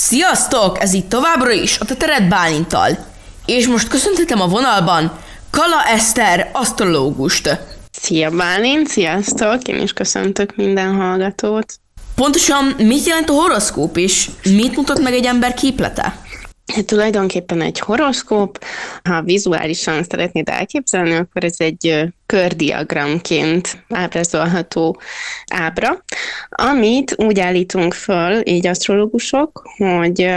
Sziasztok! Ez itt továbbra is a Teteret Bálintal. És most köszöntetem a vonalban Kala Eszter, asztrológust. Szia Bálint, sziasztok! Én is köszöntök minden hallgatót. Pontosan mit jelent a horoszkóp, és mit mutat meg egy ember képlete? Tulajdonképpen egy horoszkóp, ha vizuálisan szeretnéd elképzelni, akkor ez egy kördiagramként ábrázolható ábra, amit úgy állítunk föl, így asztrológusok, hogy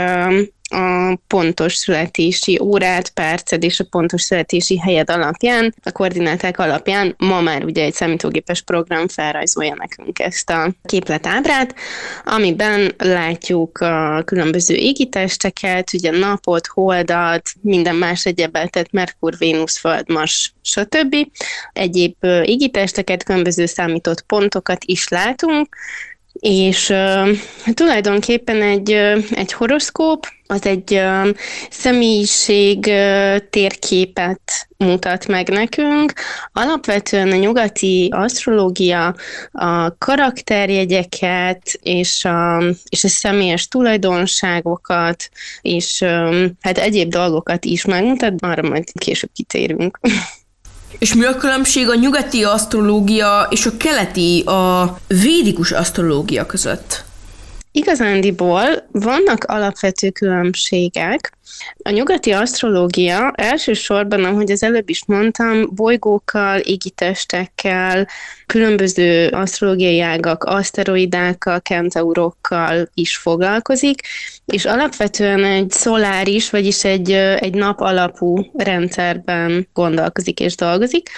a pontos születési órát, perced és a pontos születési helyed alapján, a koordináták alapján ma már ugye egy számítógépes program felrajzolja nekünk ezt a képletábrát, amiben látjuk a különböző égitesteket, ugye napot, holdat, minden más egyebet, Merkur, Vénusz, Föld, Mars, stb. Egyéb égitesteket, különböző számított pontokat is látunk, és uh, tulajdonképpen egy, uh, egy horoszkóp, az egy személyiség térképet mutat meg nekünk. Alapvetően a nyugati asztrológia a karakterjegyeket és a, és a személyes tulajdonságokat és hát egyéb dolgokat is megmutat, arra majd később kitérünk. És mi a különbség a nyugati asztrológia és a keleti, a védikus asztrológia között? Igazándiból vannak alapvető különbségek. A nyugati asztrológia elsősorban, ahogy az előbb is mondtam, bolygókkal, égitestekkel, különböző asztrológiai ágak, aszteroidákkal, kentaurokkal is foglalkozik, és alapvetően egy szoláris, vagyis egy, egy nap alapú rendszerben gondolkozik és dolgozik.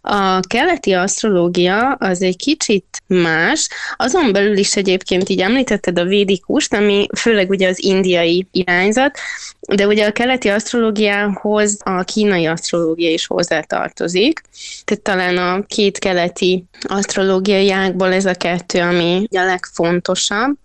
A keleti asztrológia az egy kicsit más, azon belül is egyébként így említetted a védikust, ami főleg ugye az indiai irányzat, de ugye a keleti asztrológiához a kínai asztrológia is hozzátartozik, tehát talán a két keleti asztrológiai ágból ez a kettő, ami a legfontosabb,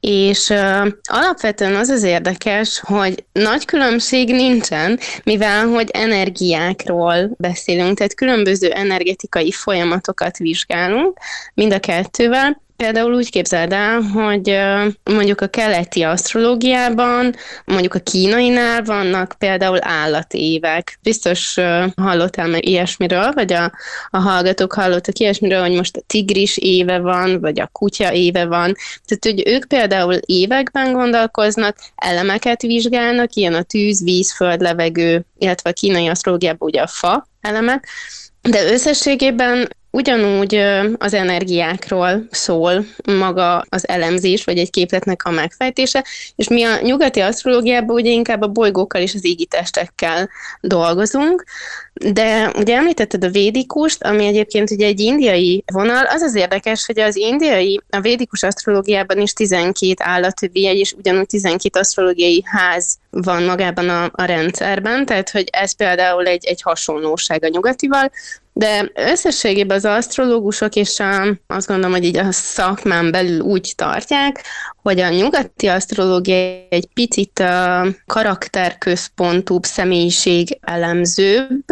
és uh, alapvetően az az érdekes, hogy nagy különbség nincsen, mivel hogy energiákról beszélünk, tehát különböző energetikai folyamatokat vizsgálunk mind a kettővel, Például úgy képzeld el, hogy mondjuk a keleti asztrológiában, mondjuk a kínainál vannak például állatévek. Biztos hallottál meg ilyesmiről, vagy a, a hallgatók hallottak ilyesmiről, hogy most a tigris éve van, vagy a kutya éve van. Tehát, hogy ők például években gondolkoznak, elemeket vizsgálnak, ilyen a tűz, víz, föld, levegő, illetve a kínai asztrológiában ugye a fa elemek, de összességében Ugyanúgy az energiákról szól maga az elemzés, vagy egy képletnek a megfejtése, és mi a nyugati asztrológiában ugye inkább a bolygókkal és az égitestekkel dolgozunk, de ugye említetted a védikust, ami egyébként ugye egy indiai vonal, az az érdekes, hogy az indiai, a védikus asztrológiában is 12 állatüvi és ugyanúgy 12 asztrológiai ház van magában a, a rendszerben, tehát hogy ez például egy, egy hasonlóság a nyugatival, de összességében az asztrológusok, és a, azt gondolom, hogy így a szakmán belül úgy tartják, hogy a nyugati asztrológia egy picit a karakterközpontúbb, személyiség elemzőbb,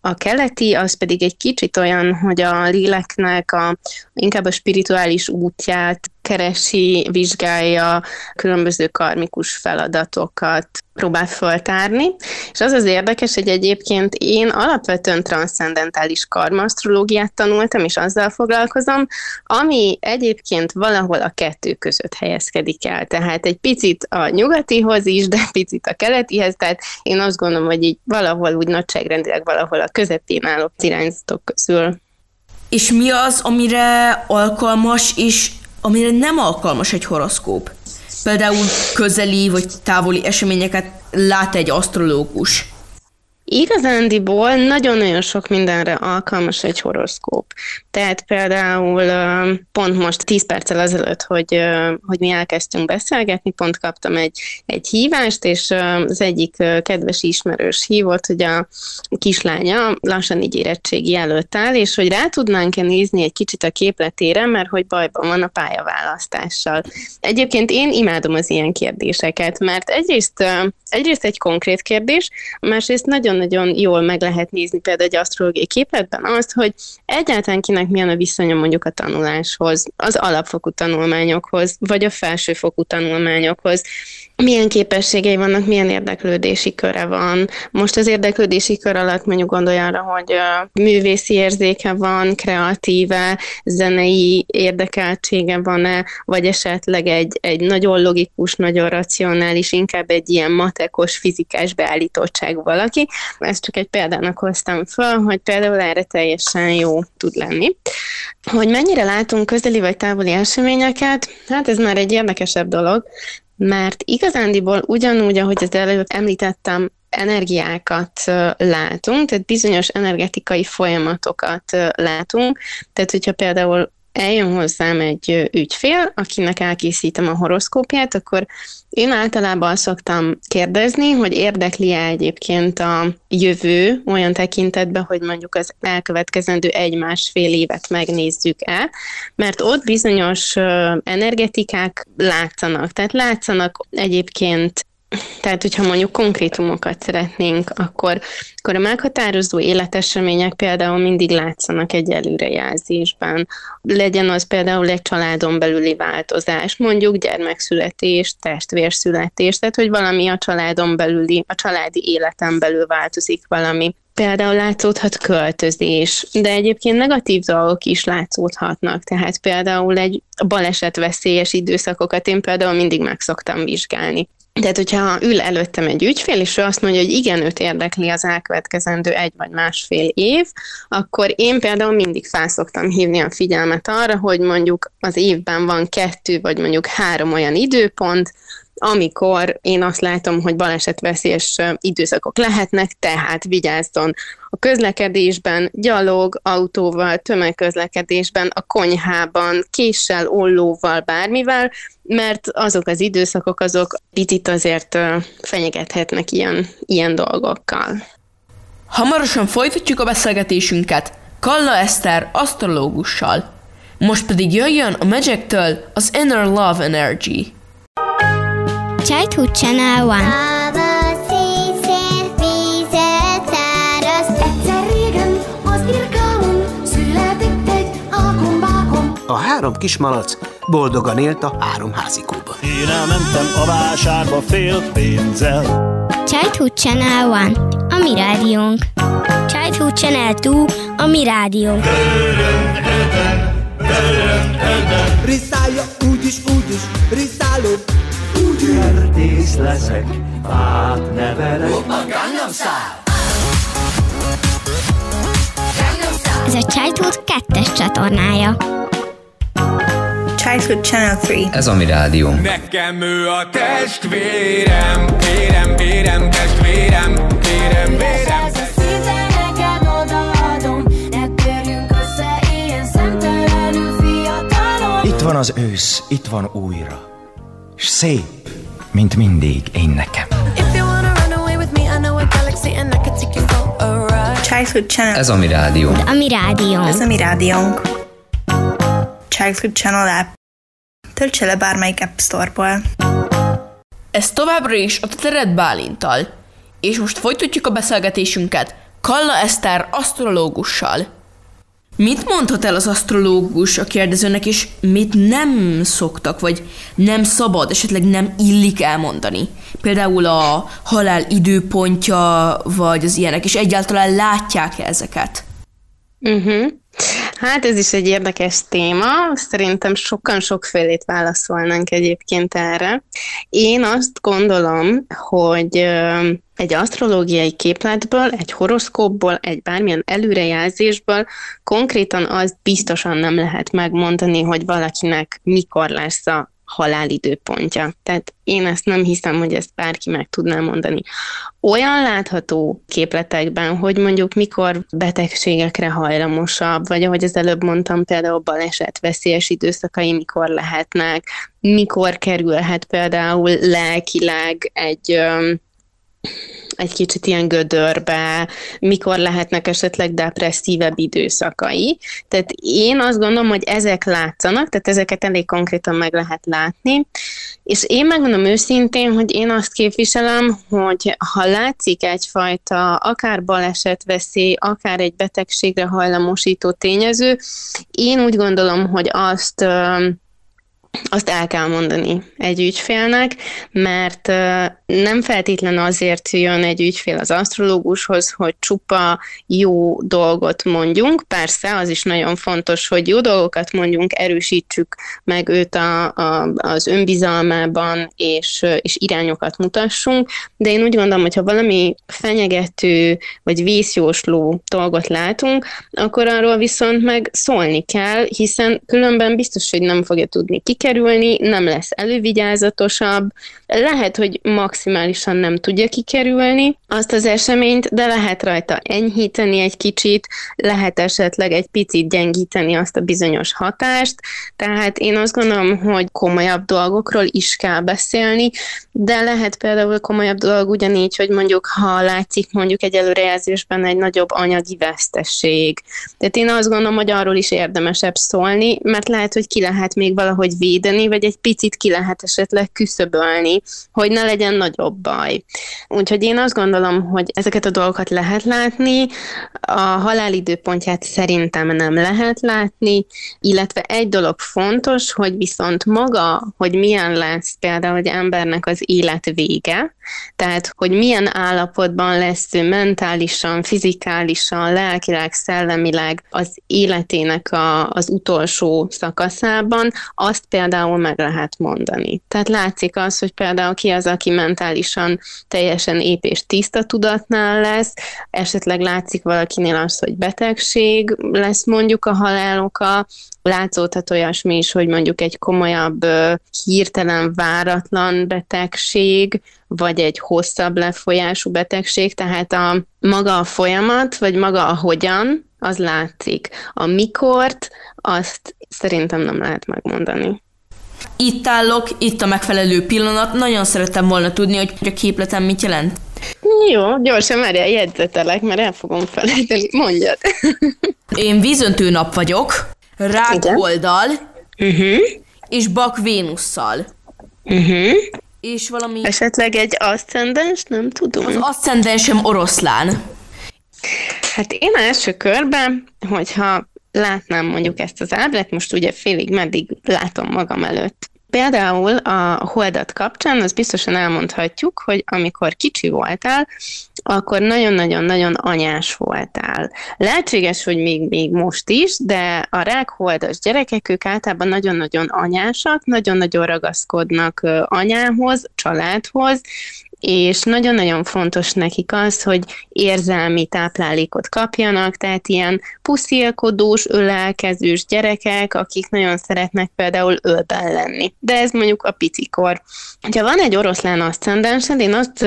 a keleti az pedig egy kicsit olyan, hogy a léleknek a, inkább a spirituális útját keresi, vizsgálja, különböző karmikus feladatokat próbál föltárni. És az az érdekes, hogy egyébként én alapvetően transzcendentális karmasztrológiát tanultam, és azzal foglalkozom, ami egyébként valahol a kettő között helyezkedik el. Tehát egy picit a nyugatihoz is, de picit a keletihez, tehát én azt gondolom, hogy így valahol úgy nagyságrendileg valahol a közepén álló irányzatok közül. És mi az, amire alkalmas és amire nem alkalmas egy horoszkóp. Például közeli vagy távoli eseményeket lát egy asztrológus. Igazándiból nagyon-nagyon sok mindenre alkalmas egy horoszkóp. Tehát például pont most 10 perccel ezelőtt, hogy, hogy mi elkezdtünk beszélgetni, pont kaptam egy, egy hívást, és az egyik kedves ismerős hívott, hogy a kislánya lassan így érettségi előtt áll, és hogy rá tudnánk-e nézni egy kicsit a képletére, mert hogy bajban van a pályaválasztással. Egyébként én imádom az ilyen kérdéseket, mert egyrészt, egyrészt egy konkrét kérdés, másrészt nagyon nagyon-nagyon jól meg lehet nézni például egy asztrológiai képletben azt, hogy egyáltalán kinek milyen a viszonya mondjuk a tanuláshoz, az alapfokú tanulmányokhoz, vagy a felsőfokú tanulmányokhoz milyen képességei vannak, milyen érdeklődési köre van. Most az érdeklődési kör alatt mondjuk gondolj arra, hogy művészi érzéke van, kreatíve, zenei érdekeltsége van-e, vagy esetleg egy, egy nagyon logikus, nagyon racionális, inkább egy ilyen matekos, fizikás beállítottság valaki. Ezt csak egy példának hoztam föl, hogy például erre teljesen jó tud lenni. Hogy mennyire látunk közeli vagy távoli eseményeket, hát ez már egy érdekesebb dolog, mert igazándiból ugyanúgy, ahogy az előbb említettem, energiákat látunk, tehát bizonyos energetikai folyamatokat látunk, tehát hogyha például eljön hozzám egy ügyfél, akinek elkészítem a horoszkópját, akkor én általában szoktam kérdezni, hogy érdekli-e egyébként a jövő olyan tekintetben, hogy mondjuk az elkövetkezendő egy-másfél évet megnézzük-e, mert ott bizonyos energetikák látszanak. Tehát látszanak egyébként tehát, hogyha mondjuk konkrétumokat szeretnénk, akkor, akkor a meghatározó életesemények például mindig látszanak egy előrejelzésben. Legyen az például egy családon belüli változás, mondjuk gyermekszületés, testvérszületés, tehát hogy valami a családon belüli, a családi életen belül változik valami. Például látszódhat költözés, de egyébként negatív dolgok is látszódhatnak, tehát például egy balesetveszélyes időszakokat én például mindig meg szoktam vizsgálni. Tehát, hogyha ül előttem egy ügyfél, és ő azt mondja, hogy igen, őt érdekli az elkövetkezendő egy vagy másfél év, akkor én például mindig felszoktam hívni a figyelmet arra, hogy mondjuk az évben van kettő vagy mondjuk három olyan időpont, amikor én azt látom, hogy balesetveszélyes időszakok lehetnek, tehát vigyázzon a közlekedésben, gyalog, autóval, tömegközlekedésben, a konyhában, késsel, ollóval, bármivel, mert azok az időszakok, azok picit azért fenyegethetnek ilyen, ilyen dolgokkal. Hamarosan folytatjuk a beszélgetésünket Kalla Eszter asztrológussal. Most pedig jöjjön a Magic-től az Inner Love Energy. Childhood Channel One. A három kismalac boldogan élt a három házikóban. Én elmentem a vásárba fél pénzzel. Childhood Channel One, a mi rádiónk. Childhood Channel 2, a mi rádiónk. Riszálja úgyis, úgyis, úgyis. Kertész leszek, fát nevelek. Ez a Childhood 2-es csatornája. Childhood Channel 3. Ez a mi rádió. Nekem ő a testvérem, vérem, vérem, testvérem, vérem, vérem. Itt van az ősz, itt van újra. S szép, mint mindig én nekem. Childhood Channel. Ez a mi rádió. A mi rádiónk. Ez a mi rádiónk. Childhood Channel app. Töltse le bármelyik App Store-ból. Ez továbbra is a Tered Bálintal, és most folytatjuk a beszélgetésünket Kalla Eszter asztrológussal. Mit mondhat el az asztrológus a kérdezőnek, és mit nem szoktak, vagy nem szabad, esetleg nem illik elmondani? Például a halál időpontja, vagy az ilyenek, és egyáltalán látják -e ezeket? Uh-huh. Hát ez is egy érdekes téma, szerintem sokan sokfélét válaszolnánk egyébként erre. Én azt gondolom, hogy egy asztrológiai képletből, egy horoszkópból, egy bármilyen előrejelzésből konkrétan azt biztosan nem lehet megmondani, hogy valakinek mikor lesz a halálidőpontja. Tehát én ezt nem hiszem, hogy ezt bárki meg tudná mondani. Olyan látható képletekben, hogy mondjuk mikor betegségekre hajlamosabb, vagy ahogy az előbb mondtam, például baleset veszélyes időszakai mikor lehetnek, mikor kerülhet például lelkileg egy egy kicsit ilyen gödörbe, mikor lehetnek esetleg depresszívebb időszakai. Tehát én azt gondolom, hogy ezek látszanak, tehát ezeket elég konkrétan meg lehet látni, és én megmondom őszintén, hogy én azt képviselem, hogy ha látszik egyfajta akár balesetveszély, akár egy betegségre hajlamosító tényező, én úgy gondolom, hogy azt azt el kell mondani egy ügyfélnek, mert nem feltétlen azért jön egy ügyfél az asztrológushoz, hogy csupa jó dolgot mondjunk. Persze, az is nagyon fontos, hogy jó dolgokat mondjunk, erősítsük meg őt a, a, az önbizalmában, és, és irányokat mutassunk, de én úgy gondolom, hogy ha valami fenyegető vagy vészjósló dolgot látunk, akkor arról viszont meg szólni kell, hiszen különben biztos, hogy nem fogja tudni kikerülni, nem lesz elővigyázatosabb, lehet, hogy maximálisan nem tudja kikerülni azt az eseményt, de lehet rajta enyhíteni egy kicsit, lehet esetleg egy picit gyengíteni azt a bizonyos hatást, tehát én azt gondolom, hogy komolyabb dolgokról is kell beszélni, de lehet például komolyabb dolog ugyanígy, hogy mondjuk ha látszik mondjuk egy előrejelzésben egy nagyobb anyagi veszteség. Tehát én azt gondolom, hogy arról is érdemesebb szólni, mert lehet, hogy ki lehet még valahogy védeni, vagy egy picit ki lehet esetleg küszöbölni hogy ne legyen nagyobb baj. Úgyhogy én azt gondolom, hogy ezeket a dolgokat lehet látni, a halál időpontját szerintem nem lehet látni, illetve egy dolog fontos, hogy viszont maga, hogy milyen lesz például egy embernek az élet vége, tehát hogy milyen állapotban lesz ő mentálisan, fizikálisan, lelkileg, szellemileg az életének a, az utolsó szakaszában, azt például meg lehet mondani. Tehát látszik az, hogy például ki az, aki mentálisan teljesen ép és tiszta tudatnál lesz, esetleg látszik valakinél az, hogy betegség lesz mondjuk a haláloka, látszódhat olyasmi is, hogy mondjuk egy komolyabb, hirtelen váratlan betegség, vagy egy hosszabb lefolyású betegség, tehát a maga a folyamat, vagy maga a hogyan, az látszik. A mikort, azt szerintem nem lehet megmondani. Itt állok, itt a megfelelő pillanat. Nagyon szerettem volna tudni, hogy a képletem mit jelent. Jó, gyorsan már jegyzetelek, mert el fogom felejteni. Mondjad. Én vízöntő nap vagyok, rák oldal, uh-huh. és bak Vénusszal. Uh-huh. És valami... Esetleg egy aszcendens, nem tudom. Az aszcendensem oroszlán. Hát én első körben, hogyha látnám mondjuk ezt az ábrát, most ugye félig meddig látom magam előtt. Például a holdat kapcsán az biztosan elmondhatjuk, hogy amikor kicsi voltál, akkor nagyon-nagyon-nagyon anyás voltál. Lehetséges, hogy még, még most is, de a rákholdas gyerekek, ők általában nagyon-nagyon anyásak, nagyon-nagyon ragaszkodnak anyához, családhoz, és nagyon-nagyon fontos nekik az, hogy érzelmi táplálékot kapjanak, tehát ilyen puszilkodós, ölelkezős gyerekek, akik nagyon szeretnek például ölben lenni. De ez mondjuk a picikor. Ha van egy oroszlán aszcendensed, én azt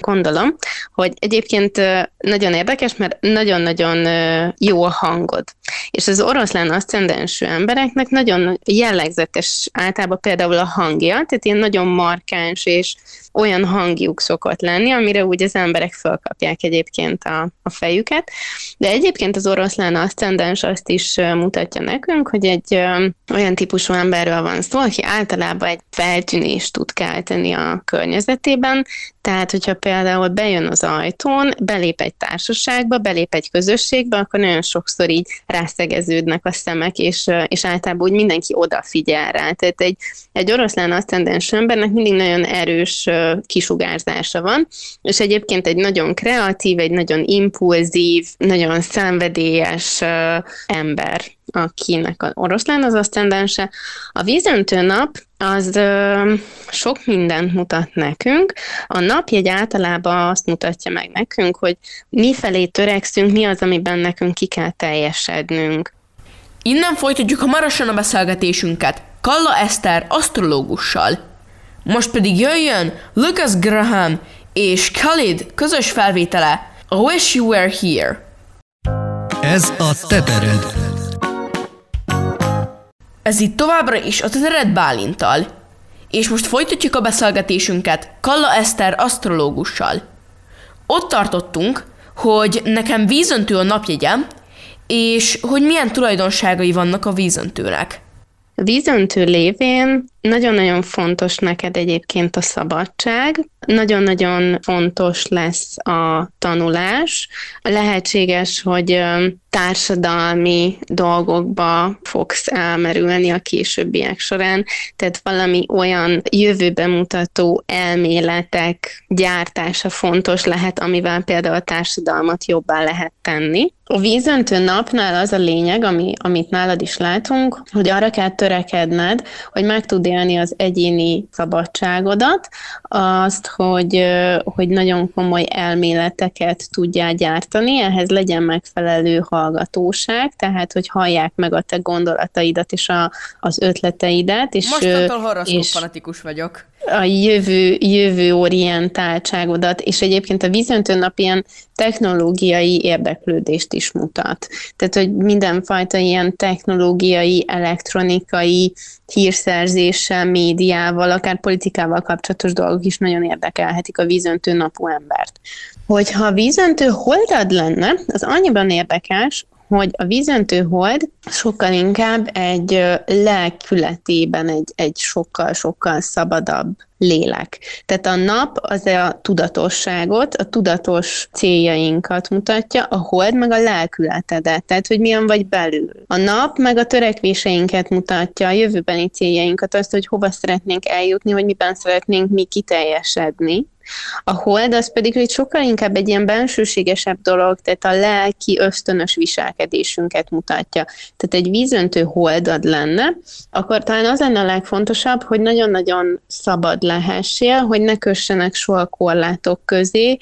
gondolom, hogy egyébként nagyon érdekes, mert nagyon-nagyon jó a hangod. És az oroszlán aszcendensű embereknek nagyon jellegzetes általában például a hangja, tehát ilyen nagyon markáns és olyan hangjuk szokott lenni, amire úgy az emberek fölkapják egyébként a, a fejüket. De egyébként az oroszlán aszcendens azt is mutatja nekünk, hogy egy ö, olyan típusú emberről van szó, aki általában egy feltűnést tud kelteni a környezetében, tehát, hogyha például bejön az ajtón, belép egy társaságba, belép egy közösségbe, akkor nagyon sokszor így rászegeződnek a szemek, és, és általában úgy mindenki odafigyel rá. Tehát egy, egy oroszlán aszcendens embernek mindig nagyon erős kisugárzása van, és egyébként egy nagyon kreatív, egy nagyon impulzív, nagyon szenvedélyes ember akinek az oroszlán az aszcendense. A vízöntő nap az ö, sok mindent mutat nekünk. A napjegy általában azt mutatja meg nekünk, hogy mi felé törekszünk, mi az, amiben nekünk ki kell teljesednünk. Innen folytatjuk hamarosan a beszélgetésünket Kalla Eszter asztrológussal. Most pedig jöjjön Lucas Graham és Khalid közös felvétele I Wish You Were Here. Ez a tetered. Ez itt továbbra is a Tetered Bálintal, és most folytatjuk a beszélgetésünket Kalla Eszter asztrológussal. Ott tartottunk, hogy nekem vízöntő a napjegyem, és hogy milyen tulajdonságai vannak a vízöntőnek. A vízöntő lévén nagyon-nagyon fontos neked egyébként a szabadság, nagyon-nagyon fontos lesz a tanulás. Lehetséges, hogy társadalmi dolgokba fogsz elmerülni a későbbiek során, tehát valami olyan jövőbe mutató elméletek gyártása fontos lehet, amivel például a társadalmat jobbá lehet tenni. A vízöntő napnál az a lényeg, ami, amit nálad is látunk, hogy arra kell törekedned, hogy meg tud élni az egyéni szabadságodat, azt, hogy, hogy nagyon komoly elméleteket tudjál gyártani, ehhez legyen megfelelő hallgatóság, tehát hogy hallják meg a te gondolataidat és a, az ötleteidet. És, Mostantól horoszkóp fanatikus vagyok a jövő, jövő orientáltságodat, és egyébként a vízöntő nap ilyen technológiai érdeklődést is mutat. Tehát, hogy mindenfajta ilyen technológiai, elektronikai hírszerzéssel, médiával, akár politikával kapcsolatos dolgok is nagyon érdekelhetik a vízöntő napú embert. Hogyha vízöntő holdad lenne, az annyiban érdekes, hogy a vízöntő hold sokkal inkább egy lelkületében egy, egy sokkal-sokkal szabadabb lélek. Tehát a nap az a tudatosságot, a tudatos céljainkat mutatja, a hold meg a lelkületedet, tehát hogy milyen vagy belül. A nap meg a törekvéseinket mutatja, a jövőbeni céljainkat, azt, hogy hova szeretnénk eljutni, vagy miben szeretnénk mi kiteljesedni. A hold az pedig hogy sokkal inkább egy ilyen bensőségesebb dolog, tehát a lelki ösztönös viselkedésünket mutatja. Tehát egy vízöntő holdad lenne, akkor talán az lenne a legfontosabb, hogy nagyon-nagyon szabad lehessél, hogy ne kössenek soha korlátok közé,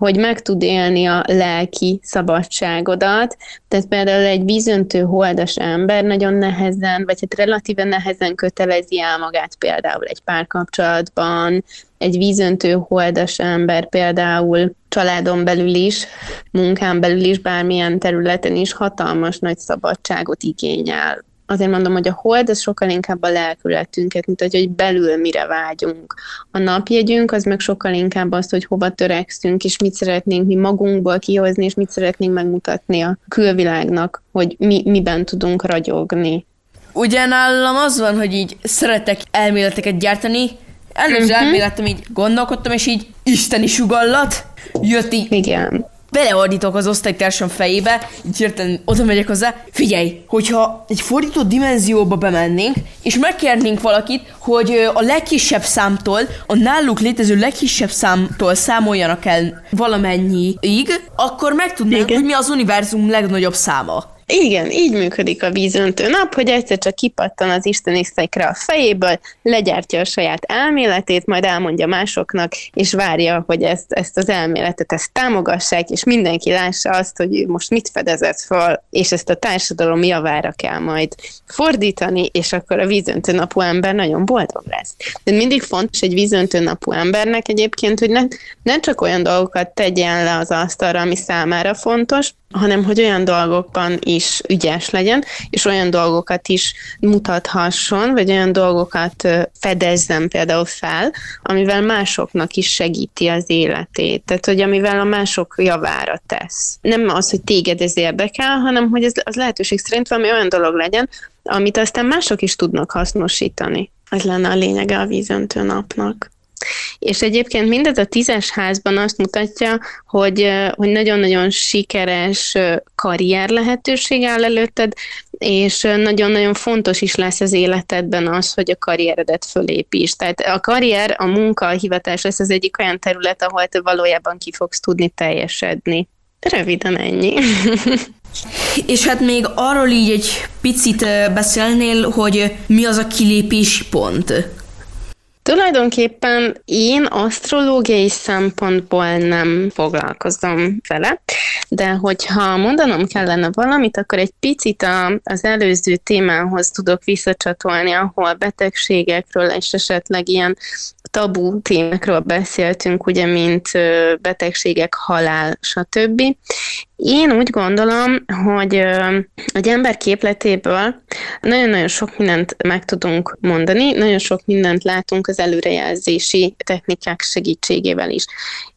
hogy meg tud élni a lelki szabadságodat. Tehát például egy vízöntő holdas ember nagyon nehezen, vagy hát relatíven nehezen kötelezi el magát például egy párkapcsolatban, egy vízöntő holdas ember például családon belül is, munkán belül is, bármilyen területen is hatalmas nagy szabadságot igényel azért mondom, hogy a hold az sokkal inkább a lelkületünket mutatja, hogy belül mire vágyunk. A napjegyünk az meg sokkal inkább az, hogy hova törekszünk, és mit szeretnénk mi magunkból kihozni, és mit szeretnénk megmutatni a külvilágnak, hogy mi, miben tudunk ragyogni. Ugye nálam az van, hogy így szeretek elméleteket gyártani, előző uh-huh. elméletem így gondolkodtam, és így isteni sugallat jött így. Igen beleordítok az osztálytársam fejébe, így hirtelen oda megyek hozzá, figyelj, hogyha egy fordított dimenzióba bemennénk, és megkérnénk valakit, hogy a legkisebb számtól, a náluk létező legkisebb számtól számoljanak el valamennyiig, akkor megtudnánk, Igen. hogy mi az univerzum legnagyobb száma. Igen, így működik a vízöntő nap, hogy egyszer csak kipattan az Isten isztekre a fejéből, legyártja a saját elméletét, majd elmondja másoknak, és várja, hogy ezt, ezt az elméletet ezt támogassák, és mindenki lássa azt, hogy most mit fedezett fel, és ezt a társadalom javára kell majd fordítani, és akkor a vízöntő napú ember nagyon boldog lesz. De mindig fontos egy vízöntő napú embernek egyébként, hogy ne, ne csak olyan dolgokat tegyen le az asztalra, ami számára fontos, hanem hogy olyan dolgokban is ügyes legyen, és olyan dolgokat is mutathasson, vagy olyan dolgokat fedezzen például fel, amivel másoknak is segíti az életét. Tehát, hogy amivel a mások javára tesz. Nem az, hogy téged ez érdekel, hanem hogy ez az lehetőség szerint valami olyan dolog legyen, amit aztán mások is tudnak hasznosítani. Ez lenne a lényege a vízöntő napnak. És egyébként mindez a tízes házban azt mutatja, hogy, hogy nagyon-nagyon sikeres karrier lehetőség áll előtted, és nagyon-nagyon fontos is lesz az életedben az, hogy a karrieredet fölépíts. Tehát a karrier, a munka, a hivatás lesz az egyik olyan terület, ahol te valójában ki fogsz tudni teljesedni. Röviden ennyi. És hát még arról így egy picit beszélnél, hogy mi az a kilépési pont? Tulajdonképpen én asztrológiai szempontból nem foglalkozom vele, de hogyha mondanom kellene valamit, akkor egy picit a, az előző témához tudok visszacsatolni, ahol betegségekről és esetleg ilyen tabu témákról beszéltünk, ugye, mint betegségek, halál, stb. Én úgy gondolom, hogy egy ember képletéből nagyon-nagyon sok mindent meg tudunk mondani, nagyon sok mindent látunk az előrejelzési technikák segítségével is.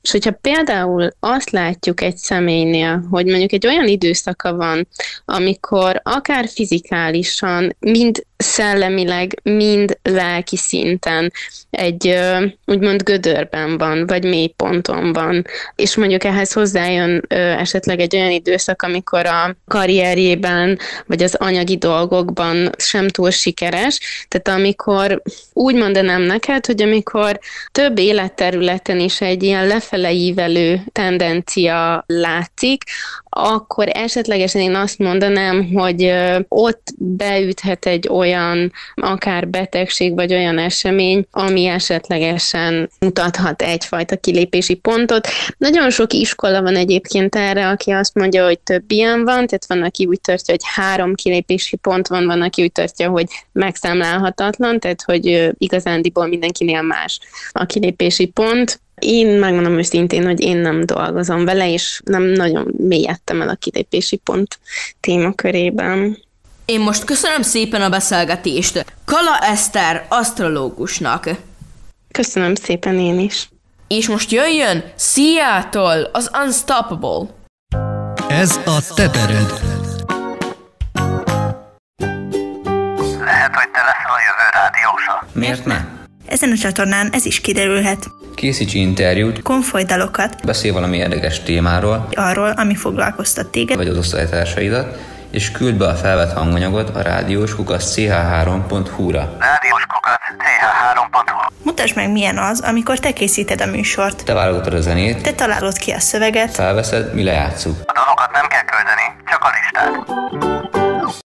És hogyha például azt látjuk egy személynél, hogy mondjuk egy olyan időszaka van, amikor akár fizikálisan, mind szellemileg, mind lelki szinten egy úgymond gödörben van, vagy mélyponton van, és mondjuk ehhez hozzájön esetleg egy olyan időszak, amikor a karrierjében, vagy az anyagi dolgokban sem túl sikeres, tehát amikor úgy mondanám neked, hogy amikor több életterületen is egy ilyen lefele ívelő tendencia látszik, akkor esetlegesen én azt mondanám, hogy ott beüthet egy olyan akár betegség, vagy olyan esemény, ami esetlegesen mutathat egyfajta kilépési pontot. Nagyon sok iskola van egyébként erre, aki azt mondja, hogy több ilyen van, tehát van, aki úgy tartja, hogy három kilépési pont van, van, aki úgy tartja, hogy megszámlálhatatlan, tehát hogy igazándiból mindenkinél más a kilépési pont. Én megmondom őszintén, hogy én nem dolgozom vele, és nem nagyon mélyedtem el a kilépési pont témakörében. Én most köszönöm szépen a beszélgetést Kala Eszter asztrológusnak. Köszönöm szépen én is. És most jöjjön Seattle, az Unstoppable. Ez a tetered. Lehet, hogy te leszel a jövő rádiósa. Miért ne? Ezen a csatornán ez is kiderülhet. Készíts interjút, Konfoly dalokat, beszél valami érdekes témáról, arról, ami foglalkoztat téged, vagy az osztálytársaidat, és küld be a felvett hanganyagot a rádiós kukasz ch3.hu-ra. Rádiós kukac ch3.hu Mutasd meg, milyen az, amikor te készíted a műsort. Te válogatod a zenét, Te találod ki a szöveget, felveszed, mi lejátszuk. A dalokat